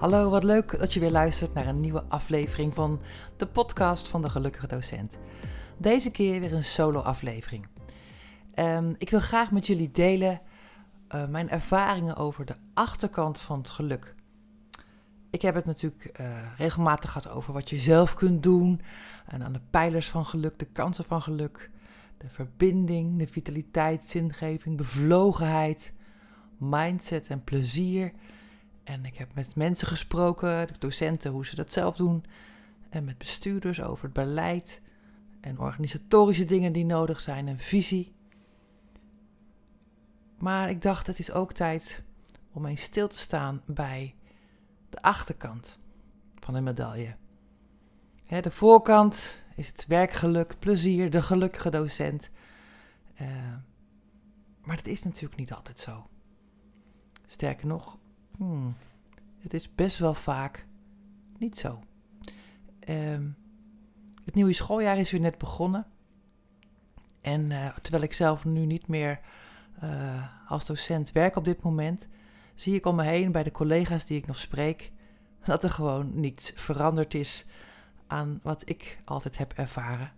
Hallo, wat leuk dat je weer luistert naar een nieuwe aflevering van de podcast van de Gelukkige Docent. Deze keer weer een solo-aflevering. Um, ik wil graag met jullie delen uh, mijn ervaringen over de achterkant van het geluk. Ik heb het natuurlijk uh, regelmatig gehad over wat je zelf kunt doen. En aan de pijlers van geluk, de kansen van geluk. De verbinding, de vitaliteit, zingeving, bevlogenheid, mindset en plezier. En ik heb met mensen gesproken, de docenten, hoe ze dat zelf doen. En met bestuurders over het beleid en organisatorische dingen die nodig zijn en visie. Maar ik dacht, het is ook tijd om eens stil te staan bij de achterkant van de medaille. de voorkant is het werkgeluk, plezier, de gelukkige docent. Uh, maar dat is natuurlijk niet altijd zo. Sterker nog, hmm, het is best wel vaak niet zo. Uh, het nieuwe schooljaar is weer net begonnen. En uh, terwijl ik zelf nu niet meer uh, als docent werk op dit moment, zie ik om me heen bij de collega's die ik nog spreek, dat er gewoon niets veranderd is aan wat ik altijd heb ervaren.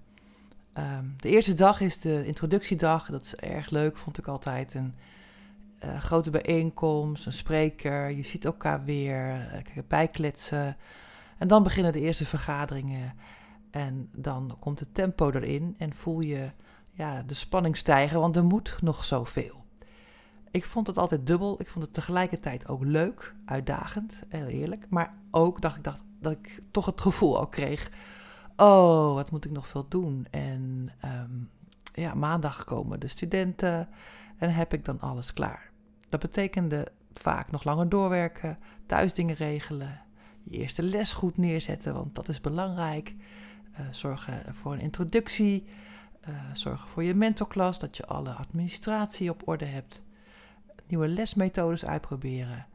Um, de eerste dag is de introductiedag. Dat is erg leuk, vond ik altijd. Uh, grote bijeenkomst, een spreker. Je ziet elkaar weer, uh, bijkletsen. En dan beginnen de eerste vergaderingen. En dan komt het tempo erin en voel je ja, de spanning stijgen, want er moet nog zoveel. Ik vond het altijd dubbel. Ik vond het tegelijkertijd ook leuk, uitdagend, heel eerlijk. Maar ook dacht ik dacht, dat ik toch het gevoel al kreeg: oh, wat moet ik nog veel doen? En um, ja, maandag komen de studenten en heb ik dan alles klaar. Dat betekende vaak nog langer doorwerken, thuis dingen regelen, je eerste les goed neerzetten, want dat is belangrijk. Uh, zorgen voor een introductie. Uh, zorgen voor je mentorklas, dat je alle administratie op orde hebt. Nieuwe lesmethodes uitproberen.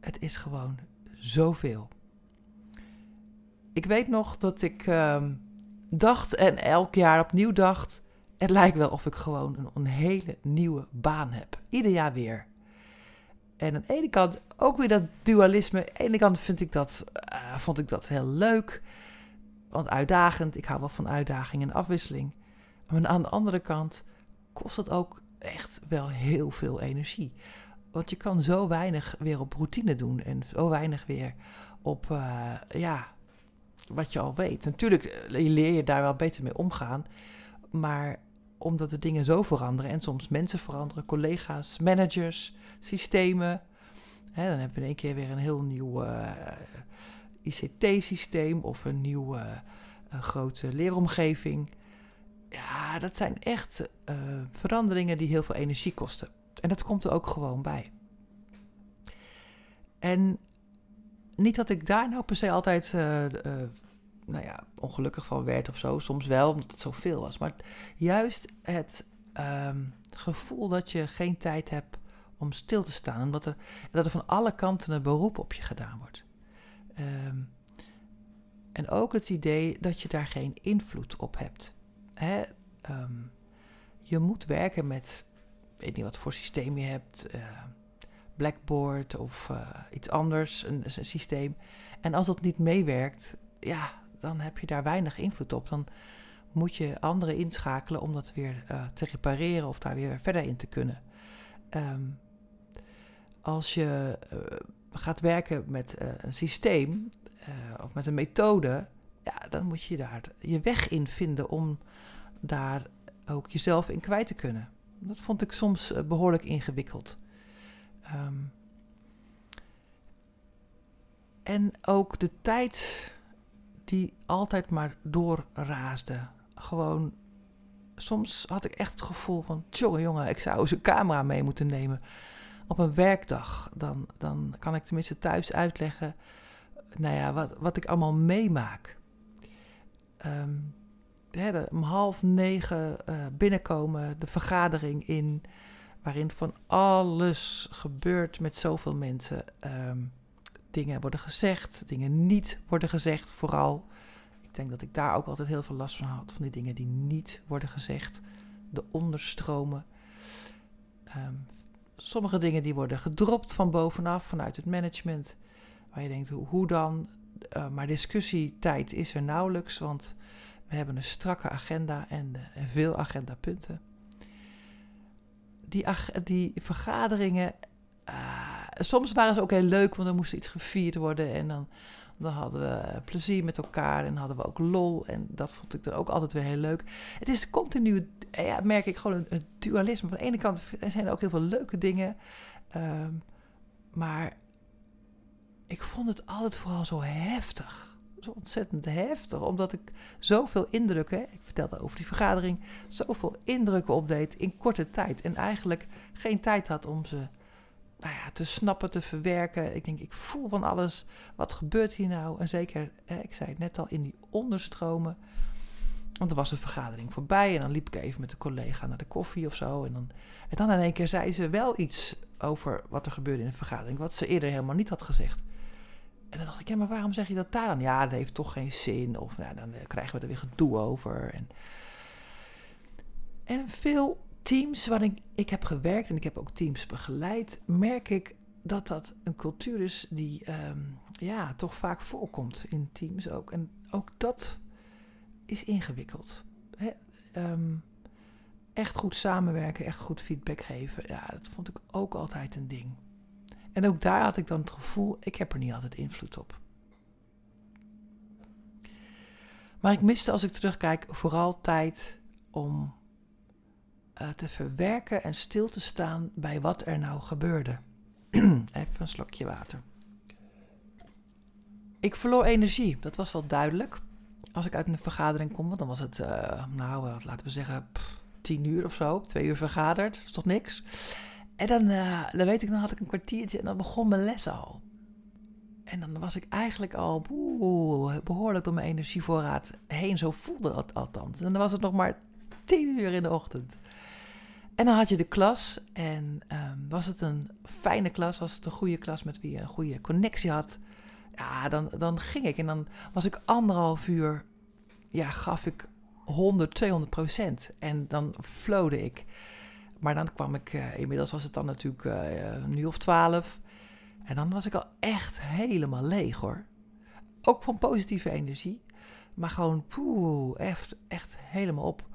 Het is gewoon zoveel. Ik weet nog dat ik uh, dacht en elk jaar opnieuw dacht. Het lijkt wel of ik gewoon een, hele nieuwe baan heb. Ieder jaar weer. En aan de ene kant ook weer dat dualisme. Aan de ene kant vind ik dat, uh, vond ik dat heel leuk. Want uitdagend, ik hou wel van uitdaging en afwisseling. Maar aan de andere kant kost het ook echt wel heel veel energie. Want je kan zo weinig weer op routine doen en zo weinig weer op uh, ja, wat je al weet. Natuurlijk eh, leer je daar wel beter mee omgaan. Maar omdat de dingen zo veranderen en soms mensen veranderen, collega's, managers, systemen. Hè, dan hebben we in één keer weer een heel nieuw uh, ICT-systeem of een nieuwe uh, grote leeromgeving. Ja, dat zijn echt uh, veranderingen die heel veel energie kosten. En dat komt er ook gewoon bij. En niet dat ik daar nou per se altijd nou ja, ongelukkig van werd of zo. Soms wel, omdat het zoveel was. Maar juist het um, gevoel dat je geen tijd hebt om stil te staan. Omdat er, dat er van alle kanten een beroep op je gedaan wordt. Um, en ook het idee dat je daar geen invloed op hebt hè, um, je moet werken met, weet niet wat voor systeem je hebt, uh, Blackboard of uh, iets anders, een, systeem. En als dat niet meewerkt, ja, dan heb je daar weinig invloed op. Dan moet je anderen inschakelen om dat weer uh, te repareren of daar weer verder in te kunnen. Um, als je gaat werken met een systeem of met een methode, ja, dan moet je daar je weg in vinden om daar ook jezelf in kwijt te kunnen. Dat vond ik soms behoorlijk ingewikkeld. Um, en ook de tijd die altijd maar doorraasde. Gewoon, soms had ik echt het gevoel van, jongen, jongen, ik zou eens een camera mee moeten nemen op een werkdag. Dan, dan kan ik tenminste thuis uitleggen nou ja, wat, wat ik allemaal meemaak. De, om half negen uh, binnenkomen, de vergadering in, waarin van alles gebeurt met zoveel mensen. Ehm, dingen worden gezegd, dingen niet worden gezegd, vooral. Ik denk dat ik daar ook altijd heel veel last van had, van die dingen die niet worden gezegd, de onderstromen. Um, sommige dingen die worden gedropt van bovenaf, vanuit het management. Waar je denkt, hoe, dan? Uh, maar discussietijd is er nauwelijks, want we hebben een strakke agenda en, en veel agendapunten. Die, die vergaderingen, soms waren ze ook heel leuk, want er moest iets gevierd worden. En dan, dan hadden we plezier met elkaar en hadden we ook lol. En dat vond ik dan ook altijd weer heel leuk. Het is continu, ja, merk ik, gewoon een, dualisme. Van de ene kant zijn er ook heel veel leuke dingen. Um, maar ik vond het altijd vooral zo heftig. Zo ontzettend heftig, omdat ik zoveel indrukken, ik vertelde over die vergadering, zoveel indrukken opdeed in korte tijd. En eigenlijk geen tijd had om ze nou te snappen, te verwerken. Ik denk, ik voel van alles. Wat gebeurt hier nou? En zeker, hè, ik zei het net al, in die onderstromen. Want er was een vergadering voorbij en dan liep ik even met een collega naar de koffie of zo. En dan, en dan in één keer zei ze wel iets over wat er gebeurde in de vergadering, wat ze eerder helemaal niet had gezegd. En dan dacht ik, ja, maar waarom zeg je dat daar dan? Ja, dat heeft toch geen zin. Of ja, dan eh, krijgen we er weer gedoe over. En, en veel teams waarin ik heb gewerkt en ik heb ook teams begeleid, merk ik dat dat een cultuur is die ehm, ja, toch vaak voorkomt in teams ook. En ook dat is ingewikkeld. Ehm, echt goed samenwerken, echt goed feedback geven, ja, dat vond ik ook altijd een ding. En ook daar had ik dan het gevoel, ik heb er niet altijd invloed op. Maar ik miste als ik terugkijk vooral tijd om uh, te verwerken en stil te staan bij wat er nou gebeurde. Even een slokje water. Ik verloor energie, dat was wel duidelijk. Als ik uit een vergadering kom, dan was het, uh, nou, uh, laten we zeggen, pff, tien uur of zo, twee uur vergaderd, dat is toch niks. En dan, dan weet ik, dan had ik een kwartiertje en dan begon mijn les al. En dan was ik eigenlijk al boe, behoorlijk door mijn energievoorraad heen. Zo voelde het althans. En dan was het nog maar tien uur in de ochtend. En dan had je de klas en um, was het een fijne klas, was het een goede klas met wie je een goede connectie had. Ja, dan, dan ging ik en dan was ik anderhalf uur, ja, gaf ik 100, 200 procent. En dan flowde ik. Maar dan kwam ik, uh, inmiddels was het dan natuurlijk uh, nu of twaalf. En dan was ik al echt helemaal leeg hoor. Ook van positieve energie. Maar gewoon, poeh, echt, echt helemaal op.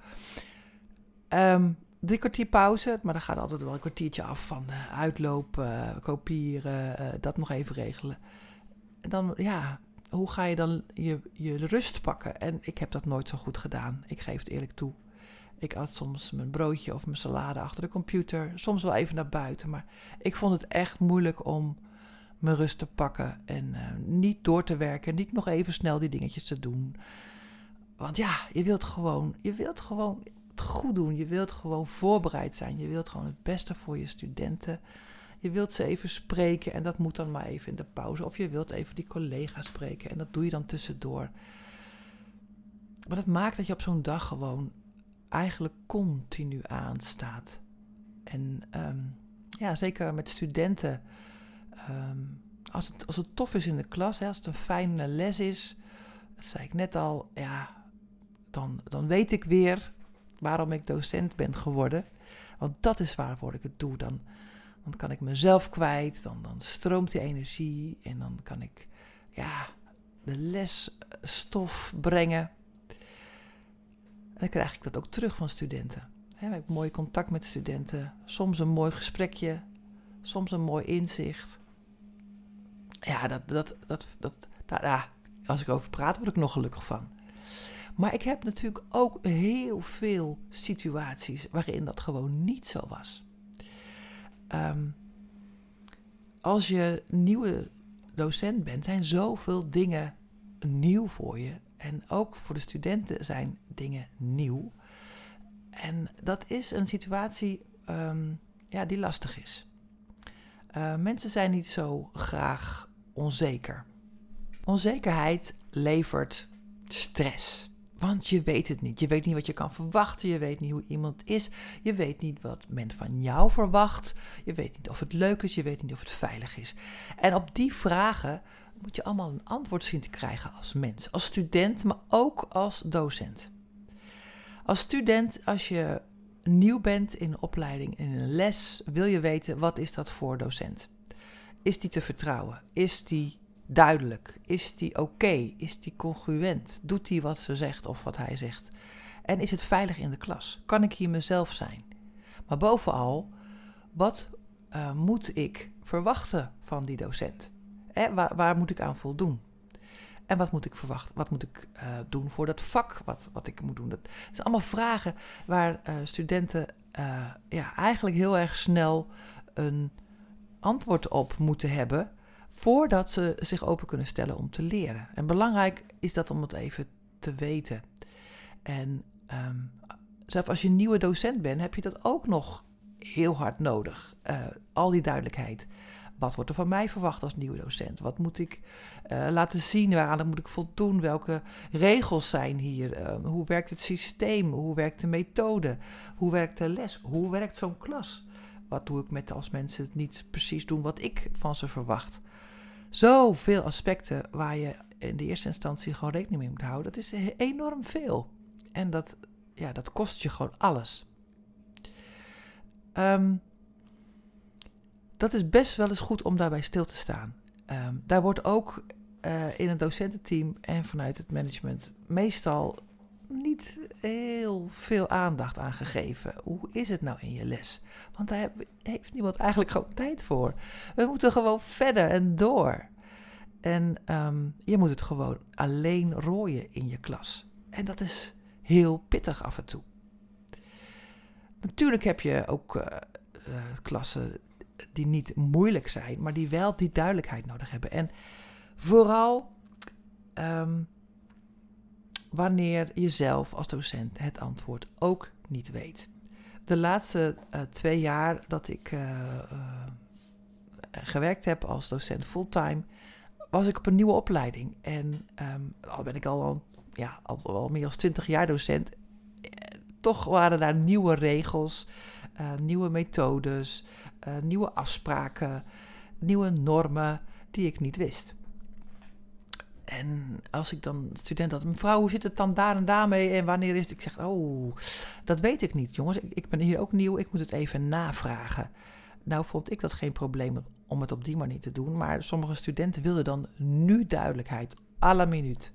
Um, drie kwartier pauze, maar dan gaat altijd wel een kwartiertje af van uh, uitlopen, kopiëren, uh, dat nog even regelen. En dan, ja, hoe ga je dan je, je rust pakken? En ik heb dat nooit zo goed gedaan. Ik geef het eerlijk toe. Ik at soms mijn broodje of mijn salade achter de computer. Soms wel even naar buiten. Maar ik vond het echt moeilijk om mijn rust te pakken. En niet door te werken. Niet nog even snel die dingetjes te doen. Want ja, je wilt gewoon, je wilt gewoon goed doen. Je wilt gewoon voorbereid zijn. Je wilt gewoon het beste voor je studenten. Je wilt ze even spreken en dat moet dan maar even in de pauze. Of je wilt even die collega spreken en dat doe je dan tussendoor. Maar dat maakt dat je op zo'n dag gewoon eigenlijk continu aanstaat. En um, ja, zeker met studenten. Um, als, het, als het tof is in de klas, als het een fijne les is, dat zei ik net al, ja, dan, dan weet ik weer waarom ik docent ben geworden. Want dat is waarvoor ik het doe. Dan, dan kan ik mezelf kwijt, dan, dan stroomt die energie en dan kan ik ja, de lesstof brengen. En dan krijg ik dat ook terug van studenten. He, ik heb mooi contact met studenten, soms een mooi gesprekje, soms een mooi inzicht. Ja, dat, dat, dat, dat, ja, als ik over praat, word ik nog gelukkig van. Maar ik heb natuurlijk ook heel veel situaties waarin dat gewoon niet zo was. Um, als je nieuwe docent bent, zijn zoveel dingen nieuw voor je. En ook voor de studenten zijn dingen nieuw. En dat is een situatie um, ja, die lastig is. Uh, mensen zijn niet zo graag onzeker. Onzekerheid levert stress. Want je weet het niet. Je weet niet wat je kan verwachten. Je weet niet hoe iemand is. Je weet niet wat men van jou verwacht. Je weet niet of het leuk is. Je weet niet of het veilig is. En op die vragen moet je allemaal een antwoord zien te krijgen als mens. Als student, maar ook als docent. Als student, als je nieuw bent in een opleiding, in een les, wil je weten wat is dat voor docent. Is die te vertrouwen? Is die duidelijk? Is die oké? Is die congruent? Doet hij wat ze zegt of wat hij zegt? En is het veilig in de klas? Kan ik hier mezelf zijn? Maar bovenal, wat uh, moet ik verwachten van die docent? waar, waar, moet ik aan voldoen? En wat moet ik verwachten? Wat moet ik uh, doen voor dat vak wat, wat ik moet doen? Dat zijn allemaal vragen waar uh, studenten ja, eigenlijk heel erg snel een antwoord op moeten hebben voordat ze zich open kunnen stellen om te leren. En belangrijk is dat om het even te weten. En um, zelfs als je nieuwe docent bent, heb je dat ook nog heel hard nodig. Uh, al die duidelijkheid. Wat wordt er van mij verwacht als nieuwe docent? Wat moet ik uh, laten zien? Waaraan moet ik voldoen? Welke regels zijn hier? Uh, hoe werkt het systeem? Hoe werkt de methode? Hoe werkt de les? Hoe werkt zo'n klas? Wat doe ik met als mensen het niet precies doen wat ik van ze verwacht? Zoveel aspecten waar je in de eerste instantie gewoon rekening mee moet houden. Dat is enorm veel. En dat, ja, dat kost je gewoon alles. Um, dat is best wel eens goed om daarbij stil te staan. Um, daar wordt ook uh, in het docententeam en vanuit het management meestal heel veel aandacht aan gegeven. Hoe is het nou in je les? Want daar heeft niemand eigenlijk gewoon tijd voor. We moeten gewoon verder en door. En um, je moet het gewoon alleen rooien in je klas. En dat is heel pittig af en toe. Natuurlijk heb je ook uh, uh, klassen die niet moeilijk zijn, maar die wel die duidelijkheid nodig hebben. En vooral um, wanneer je zelf als docent het antwoord ook niet weet. De laatste uh, twee jaar dat ik uh, uh, gewerkt heb als docent fulltime, was ik op een nieuwe opleiding. En um, al ben ik al, ja, al meer dan twintig jaar docent, toch waren daar nieuwe regels, nieuwe methodes, nieuwe afspraken, nieuwe normen die ik niet wist. En als ik dan student had, mevrouw, hoe zit het dan daar en daarmee en wanneer is het? Ik zeg, oh, dat weet ik niet, jongens. Ik, ben hier ook nieuw, ik moet het even navragen. Nou vond ik dat geen probleem om het op die manier te doen, maar sommige studenten wilden dan nu duidelijkheid, à la minuut.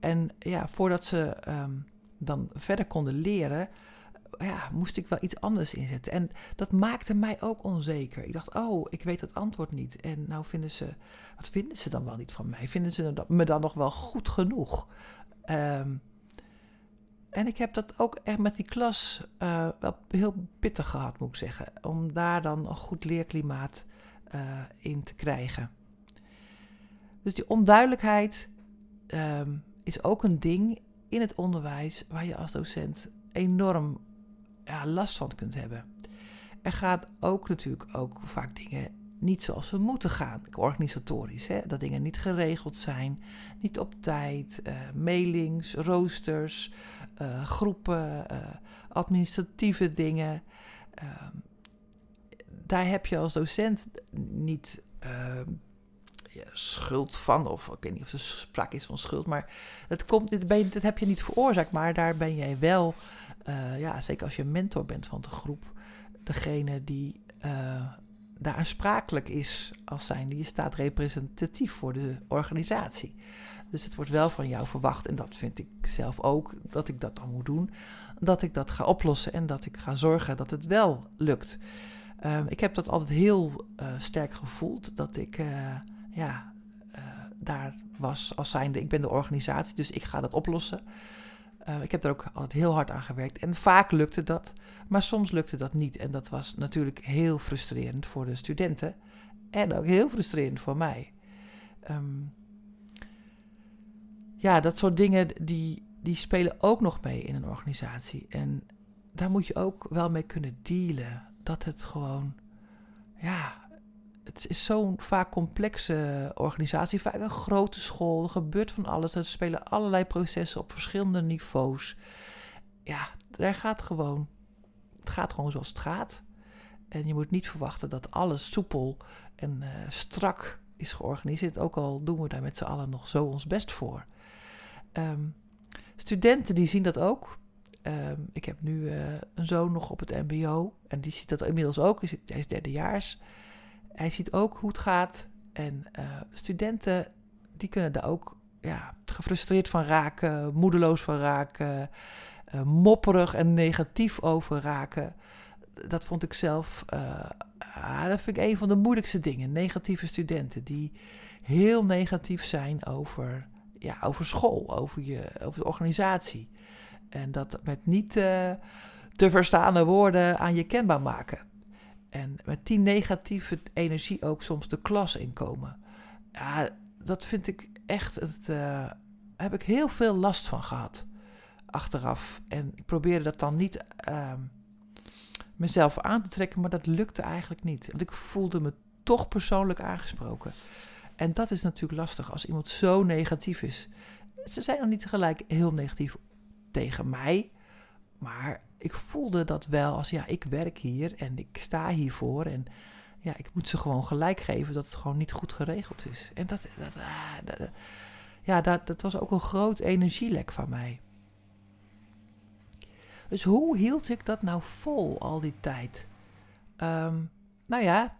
En ja, voordat ze um, dan verder konden leren, ja, moest ik wel iets anders inzetten. En dat maakte mij ook onzeker. Ik dacht, oh, ik weet het antwoord niet. En nou vinden ze, wat vinden ze dan wel niet van mij? Vinden ze me dan nog wel goed genoeg? Um, en ik heb dat ook echt met die klas uh, wel heel pittig gehad, moet ik zeggen. Om daar dan een goed leerklimaat uh, in te krijgen. Dus die onduidelijkheid um, is ook een ding in het onderwijs waar je als docent enorm ja, last van kunt hebben. Er gaat ook natuurlijk ook vaak dingen niet zoals ze moeten gaan, organisatorisch. Hè? Dat dingen niet geregeld zijn, niet op tijd, uh, mailings, roosters, uh, groepen, uh, administratieve dingen. Ehm, daar heb je als docent niet ehm, schuld van, of ik weet niet of er sprake is van schuld, maar dat, komt, dat heb je niet veroorzaakt, maar daar ben jij wel uh, ja, zeker als je mentor bent van de groep, degene die uh, daar aansprakelijk is als zijn, die staat representatief voor de organisatie. Dus het wordt wel van jou verwacht, en dat vind ik zelf ook, dat ik dat dan moet doen, dat ik dat ga oplossen en dat ik ga zorgen dat het wel lukt. Uh, ik heb dat altijd heel uh, sterk gevoeld, dat ik ja, daar was als zijnde, ik ben de organisatie, dus ik ga dat oplossen. Uh, ik heb er ook altijd heel hard aan gewerkt. En vaak lukte dat, maar soms lukte dat niet. En dat was natuurlijk heel frustrerend voor de studenten. En ook heel frustrerend voor mij. Um, ja, dat soort dingen die, die spelen ook nog mee in een organisatie. En daar moet je ook wel mee kunnen dealen. Dat het gewoon, ja, het is zo'n vaak complexe organisatie, vaak een grote school. Er gebeurt van alles. Er spelen allerlei processen op verschillende niveaus. Ja, daar gaat gewoon. Het gaat gewoon zoals het gaat. En je moet niet verwachten dat alles soepel en uh, strak is georganiseerd. Ook al doen we daar met z'n allen nog zo ons best voor. Um, studenten die zien dat ook. Um, ik heb nu uh, een zoon nog op het MBO. En die ziet dat inmiddels ook. Hij is derdejaars. Hij ziet ook hoe het gaat. En uh, studenten die kunnen daar ook ja, gefrustreerd van raken, moedeloos van raken, uh, mopperig en negatief over raken. Dat vond ik zelf, uh, dat vind ik een van de moeilijkste dingen. Negatieve studenten die heel negatief zijn over, ja, over school, over, je, over de organisatie. En dat met niet te verstaande woorden aan je kenbaar maken. En met die negatieve energie ook soms de klas inkomen. Ja, dat vind ik echt, het, uh, heb ik heel veel last van gehad achteraf. En ik probeerde dat dan niet uh, mezelf aan te trekken, maar dat lukte eigenlijk niet. Want ik voelde me toch persoonlijk aangesproken. En dat is natuurlijk lastig als iemand zo negatief is. Ze zijn dan niet tegelijk heel negatief tegen mij, maar ik voelde dat wel als ja, ik werk hier en ik sta hiervoor en ja, ik moet ze gewoon gelijk geven dat het gewoon niet goed geregeld is. En dat, dat, ah, ja, dat, dat was ook een groot energielek van mij. Dus hoe hield ik dat nou vol al die tijd? Um, nou ja,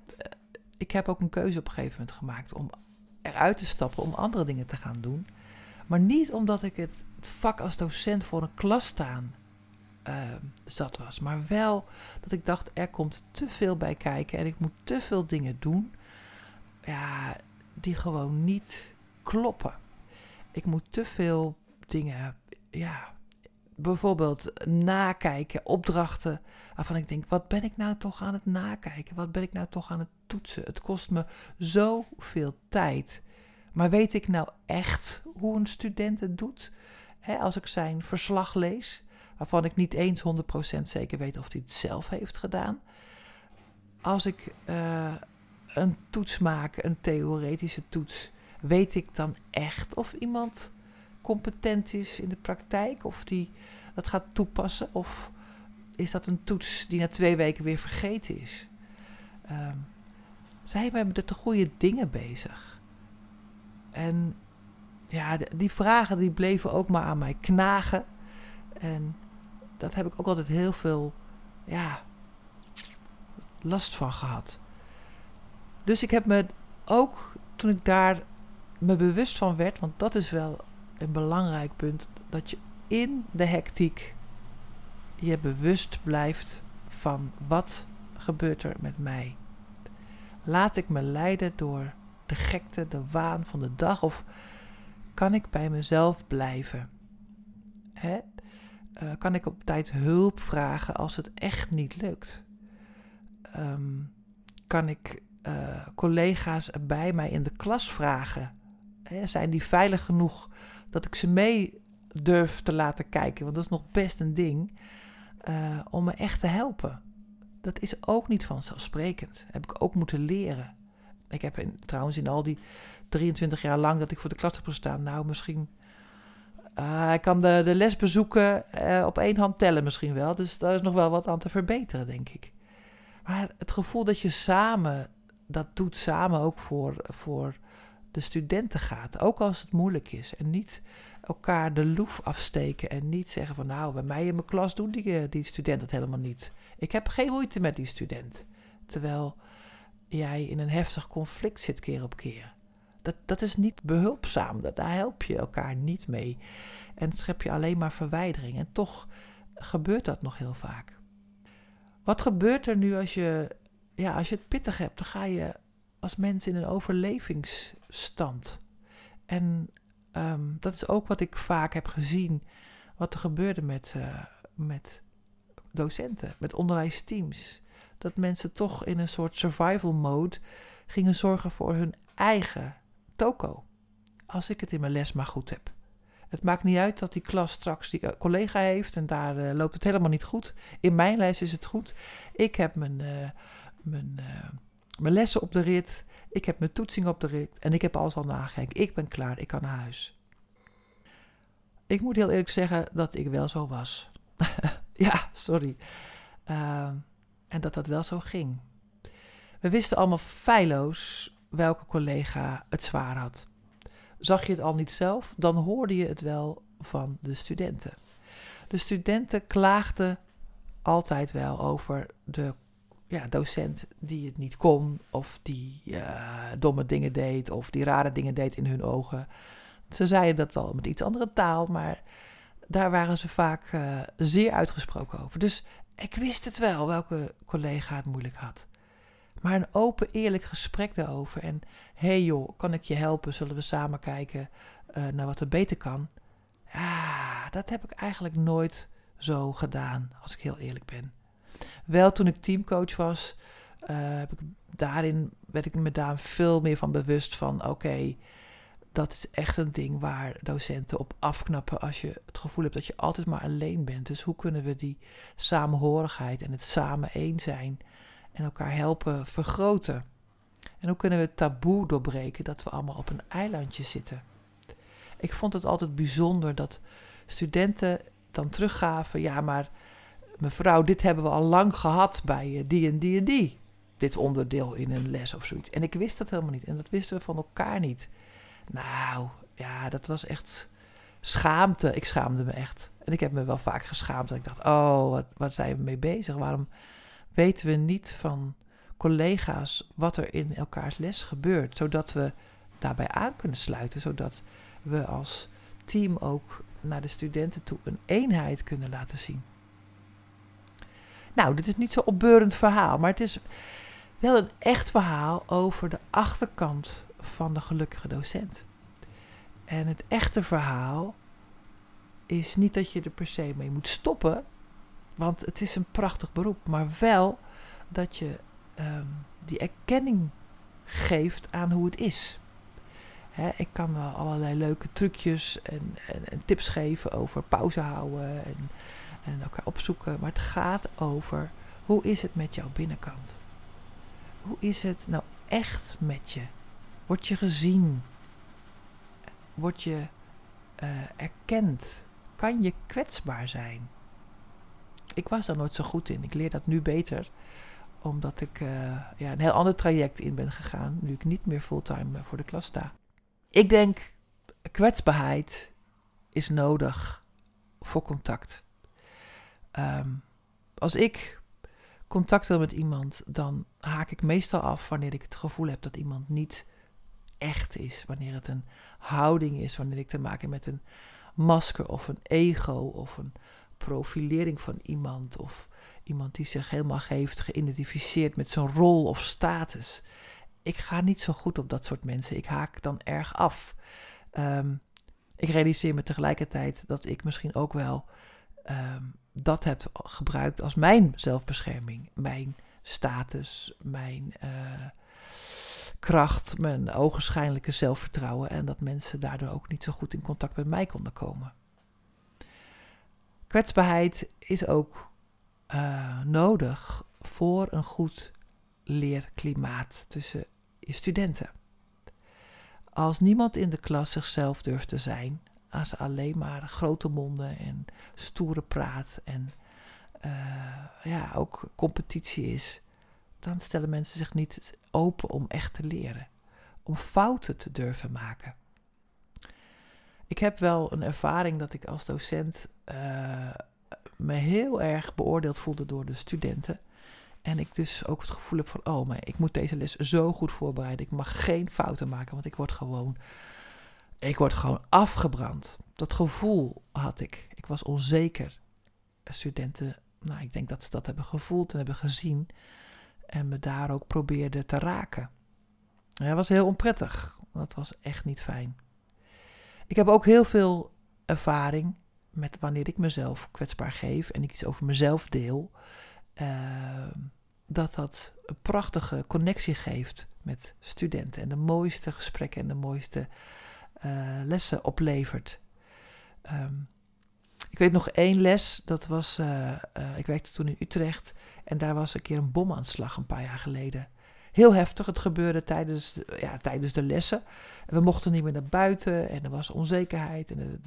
ik heb ook een keuze op een gegeven moment gemaakt om eruit te stappen, om andere dingen te gaan doen. Maar niet omdat ik het vak als docent voor een klas staan uh, zat was. Maar wel dat ik dacht, er komt te veel bij kijken en ik moet te veel dingen doen. Ja, die gewoon niet kloppen. Ik moet te veel dingen, ja, bijvoorbeeld nakijken, opdrachten waarvan ik denk, wat ben ik nou toch aan het nakijken? Wat ben ik nou toch aan het toetsen? Het kost me zoveel tijd. Maar weet ik nou echt hoe een student het doet? als ik zijn verslag lees, waarvan ik niet eens 100% zeker weet of hij het zelf heeft gedaan. Als ik uh, een toets maak, een theoretische toets, weet ik dan echt of iemand competent is in de praktijk, of die dat gaat toepassen, of is dat een toets die na twee weken weer vergeten is? Um, zijn we met de goede dingen bezig? En ja, die vragen die bleven ook maar aan mij knagen. En dat heb ik ook altijd heel veel ja, last van gehad. Dus ik heb me ook, toen ik daar me bewust van werd, want dat is wel een belangrijk punt, dat je in de hectiek je bewust blijft van wat gebeurt er met mij. Laat ik me leiden door de gekte, de waan van de dag of kan ik bij mezelf blijven? Hè? Uh, kan ik op tijd hulp vragen als het echt niet lukt? Um, kan ik uh, collega's bij mij in de klas vragen? Hè, zijn die veilig genoeg dat ik ze mee durf te laten kijken? Want dat is nog best een ding. Uh, om me echt te helpen. Dat is ook niet vanzelfsprekend. Heb ik ook moeten leren. Ik heb in, trouwens in al die 23 jaar lang dat ik voor de klas heb gestaan, nou misschien uh, ik kan de, de lesbezoeken uh, op één hand tellen misschien wel. Dus daar is nog wel wat aan te verbeteren, denk ik. Maar het gevoel dat je samen dat doet, samen ook voor, voor de studenten gaat. Ook als het moeilijk is. En niet elkaar de loef afsteken. En niet zeggen van nou, bij mij in mijn klas doen die, eh, die student het helemaal niet. Ik heb geen moeite met die student. Terwijl jij in een heftig conflict zit keer op keer. Dat, dat is niet behulpzaam. Daar help je elkaar niet mee. En schep je alleen maar verwijdering. En toch gebeurt dat nog heel vaak. Wat gebeurt er nu als je, ja, als je het pittig hebt? Dan ga je als mens in een overlevingsstand. En um, dat is ook wat ik vaak heb gezien. Wat er gebeurde met, uh, met docenten, met onderwijsteams. Dat mensen toch in een soort survival mode gingen zorgen voor hun eigen toko. Als ik het in mijn les maar goed heb. Het maakt niet uit dat die klas straks die eh, collega heeft en daar uh, loopt het helemaal niet goed. In mijn les is het goed. Ik heb mijn, uh, mijn Mijn lessen op de rit, ik heb mijn toetsing op de rit en ik heb alles al nagekeken. Ik ben klaar, ik kan naar huis. Ik moet heel eerlijk zeggen dat ik wel zo was. ja, sorry. Ehm, en dat dat wel zo ging. We wisten allemaal feilloos welke collega het zwaar had. Zag je het al niet zelf, dan hoorde je het wel van de studenten. De studenten klaagden altijd wel over de ja, docent die het niet kon, of die uh, domme dingen deed, of die rare dingen deed in hun ogen. Ze zeiden dat wel met iets andere taal, maar daar waren ze vaak uh, zeer uitgesproken over. Dus ik wist het wel welke collega het moeilijk had. Maar een open, eerlijk gesprek daarover. En hé hey joh, kan ik je helpen? Zullen we samen kijken uh, naar wat er beter kan? Ja, dat heb ik eigenlijk nooit zo gedaan, als ik heel eerlijk ben. Wel toen ik teamcoach was, uh, heb ik daarin werd ik me daar veel meer van bewust van: oké, dat is echt een ding waar docenten op afknappen als je het gevoel hebt dat je altijd maar alleen bent. Dus hoe kunnen we die samenhorigheid en het samen één zijn en elkaar helpen vergroten? En hoe kunnen we het taboe doorbreken dat we allemaal op een eilandje zitten? Ik vond het altijd bijzonder dat studenten dan teruggaven: ja, maar mevrouw, dit hebben we al lang gehad bij eh, die en die en die. Dit onderdeel in een les of zoiets. En ik wist dat helemaal niet. En dat wisten we van elkaar niet. Nou, ja, dat was echt schaamte. Ik schaamde me echt. En ik heb me wel vaak geschaamd. Dat ik dacht, oh, wat, wat zijn we mee bezig? Waarom weten we niet van collega's wat er in elkaars les gebeurt? Zodat we daarbij aan kunnen sluiten. Zodat we als team ook naar de studenten toe een eenheid kunnen laten zien. Nou, dit is niet zo'n opbeurend verhaal, maar het is wel een echt verhaal over de achterkant van de gelukkige docent. En het echte verhaal is niet dat je er per se mee moet stoppen, want het is een prachtig beroep, maar wel dat je um, die erkenning geeft aan hoe het is. Ik kan wel allerlei leuke trucjes en, en, tips geven over pauze houden en, en elkaar opzoeken, maar het gaat over hoe is het met jouw binnenkant? Hoe is het nou echt met je? Word je gezien? Word je uh, erkend? Kan je kwetsbaar zijn? Ik was daar nooit zo goed in. Ik leer dat nu beter omdat ik uh, ja, een heel ander traject in ben gegaan, nu ik niet meer fulltime voor de klas sta. Ik denk, kwetsbaarheid is nodig voor contact. Um, als ik contact wil met iemand, dan haak ik meestal af wanneer ik het gevoel heb dat iemand niet echt is. Wanneer het een houding is, wanneer ik te maken heb met een masker of een ego of een profilering van iemand of iemand die zich helemaal heeft geïdentificeerd met zijn rol of status. Ik ga niet zo goed op dat soort mensen. Ik haak dan erg af. Um, ik realiseer me tegelijkertijd dat ik misschien ook wel um, dat heb gebruikt als mijn zelfbescherming. Mijn status, mijn uh, kracht, mijn ogenschijnlijke zelfvertrouwen. En dat mensen daardoor ook niet zo goed in contact met mij konden komen. Kwetsbaarheid is ook uh, nodig voor een goed leerklimaat tussen je studenten. Als niemand in de klas zichzelf durft te zijn, als alleen maar grote monden en stoere praat en uh, ja, ook competitie is, dan stellen mensen zich niet open om echt te leren, om fouten te durven maken. Ik heb wel een ervaring dat ik als docent uh, me heel erg beoordeeld voelde door de studenten. En ik dus ook het gevoel heb van, oh, maar ik moet deze les zo goed voorbereiden. Ik mag geen fouten maken, want ik word gewoon, ik word gewoon afgebrand. Dat gevoel had ik. Ik was onzeker. Studenten, nou, ik denk dat ze dat hebben gevoeld en hebben gezien. En me daar ook probeerden te raken. En dat was heel onprettig. Dat was echt niet fijn. Ik heb ook heel veel ervaring met wanneer ik mezelf kwetsbaar geef en ik iets over mezelf deel. Uh, dat dat een prachtige connectie geeft met studenten en de mooiste gesprekken en de mooiste uh, lessen oplevert. Um, ik weet nog één les, dat was, uh, uh, ik werkte toen in Utrecht en daar was een keer een bomaanslag een paar jaar geleden. Heel heftig. Het gebeurde tijdens, de- ja, tijdens de lessen. We mochten niet meer naar buiten en er was onzekerheid. En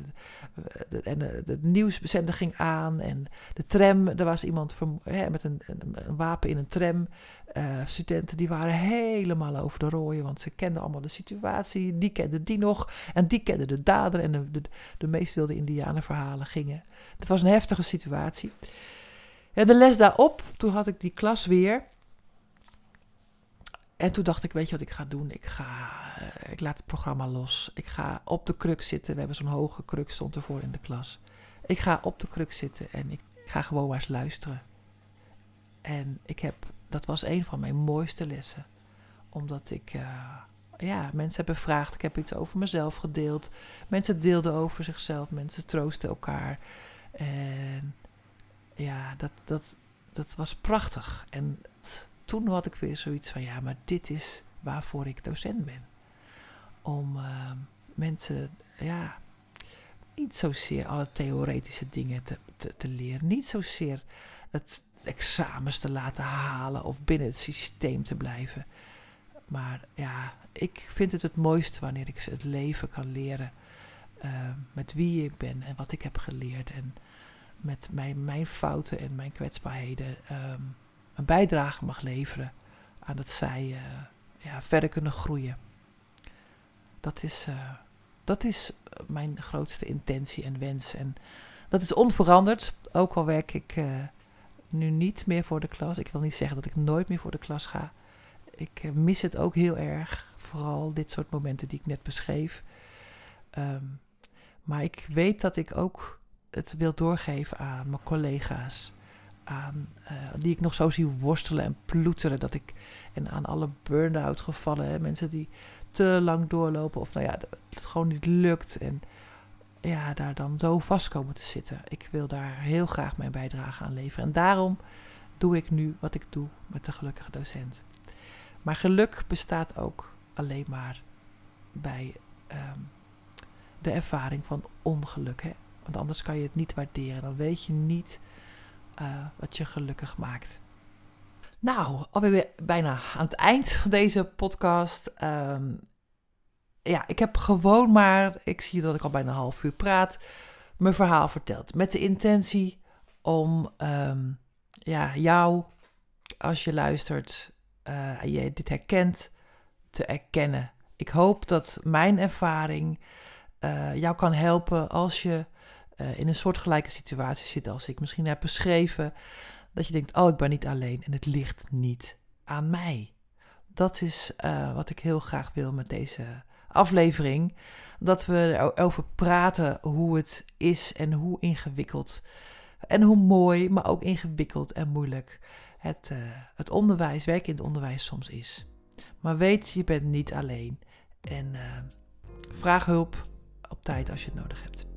de, en nieuwszender ging aan en de tram, er was iemand hè, met een, een, wapen in een tram. Eh, studenten die waren helemaal over de rooien, want ze kenden allemaal de situatie. Die kenden die nog en die kenden de dader en de, de, de meest wilde indianenverhalen gingen. Het was een heftige situatie. Ja, de les daarop, toen had ik die klas weer. En toen dacht ik, weet je wat ik ga doen? Ik, ga, eh, ik laat het programma los. Ik ga op de kruk zitten. We hebben zo'n hoge kruk, stond ervoor in de klas. Ik ga op de kruk zitten en ik ga gewoon maar eens luisteren. En ik heb, dat was een van mijn mooiste lessen. Omdat ik, eh, ja, mensen hebben gevraagd. Ik heb iets over mezelf gedeeld. Mensen deelden over zichzelf. Mensen troosten elkaar. En ja, dat, dat, dat was prachtig. En toen had ik weer zoiets van, ja, maar dit is waarvoor ik docent ben. Om eh, mensen, ja, niet zozeer alle theoretische dingen te, te, te leren. Niet zozeer het examens te laten halen of binnen het systeem te blijven. Maar ja, ik vind het het mooiste wanneer ik het leven kan leren. eh, met wie ik ben en wat ik heb geleerd. En met mijn, mijn fouten en mijn kwetsbaarheden ehm, een bijdrage mag leveren aan dat zij eh, ja, verder kunnen groeien. Dat is, eh, dat is mijn grootste intentie en wens. En dat is onveranderd, ook al werk ik eh, nu niet meer voor de klas. Ik wil niet zeggen dat ik nooit meer voor de klas ga. Ik eh, mis het ook heel erg, vooral dit soort momenten die ik net beschreef. Ehm, maar ik weet dat ik ook het wil doorgeven aan mijn collega's. Aan, eh, die ik nog zo zie worstelen en ploeteren. Dat ik, en aan alle burn-out gevallen. Hè, mensen die te lang doorlopen. Of nou ja, dat het gewoon niet lukt. En ja, daar dan zo vast komen te zitten. Ik wil daar heel graag mijn bijdrage aan leveren. En daarom doe ik nu wat ik doe met de gelukkige docent. Maar geluk bestaat ook alleen maar bij ehm, de ervaring van ongeluk. Hè? Want anders kan je het niet waarderen. Dan weet je niet eh, wat je gelukkig maakt. Nou, alweer weer bijna aan het eind van deze podcast. Ehm, ja, ik heb gewoon maar, ik zie dat ik al bijna een half uur praat, mijn verhaal verteld. Met de intentie om ehm, ja, jou, als je luistert eh, en je dit herkent, te erkennen. Ik hoop dat mijn ervaring eh, jou kan helpen als je eh, in een soortgelijke situatie zit als ik misschien heb beschreven. Dat je denkt, oh, ik ben niet alleen en het ligt niet aan mij. Dat is eh, wat ik heel graag wil met deze aflevering. Dat we erover praten hoe het is en hoe ingewikkeld en hoe mooi, maar ook ingewikkeld en moeilijk het, eh, het onderwijs, werk in het onderwijs soms is. Maar weet, je bent niet alleen. En vraag hulp op tijd als je het nodig hebt.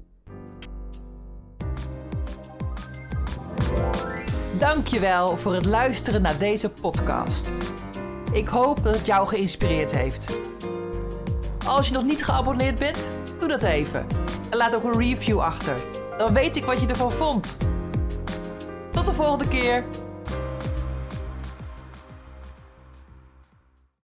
Dankjewel voor het luisteren naar deze podcast. Ik hoop dat het jou geïnspireerd heeft. Als je nog niet geabonneerd bent, doe dat even. En laat ook een review achter. Dan weet ik wat je ervan vond. Tot de volgende keer.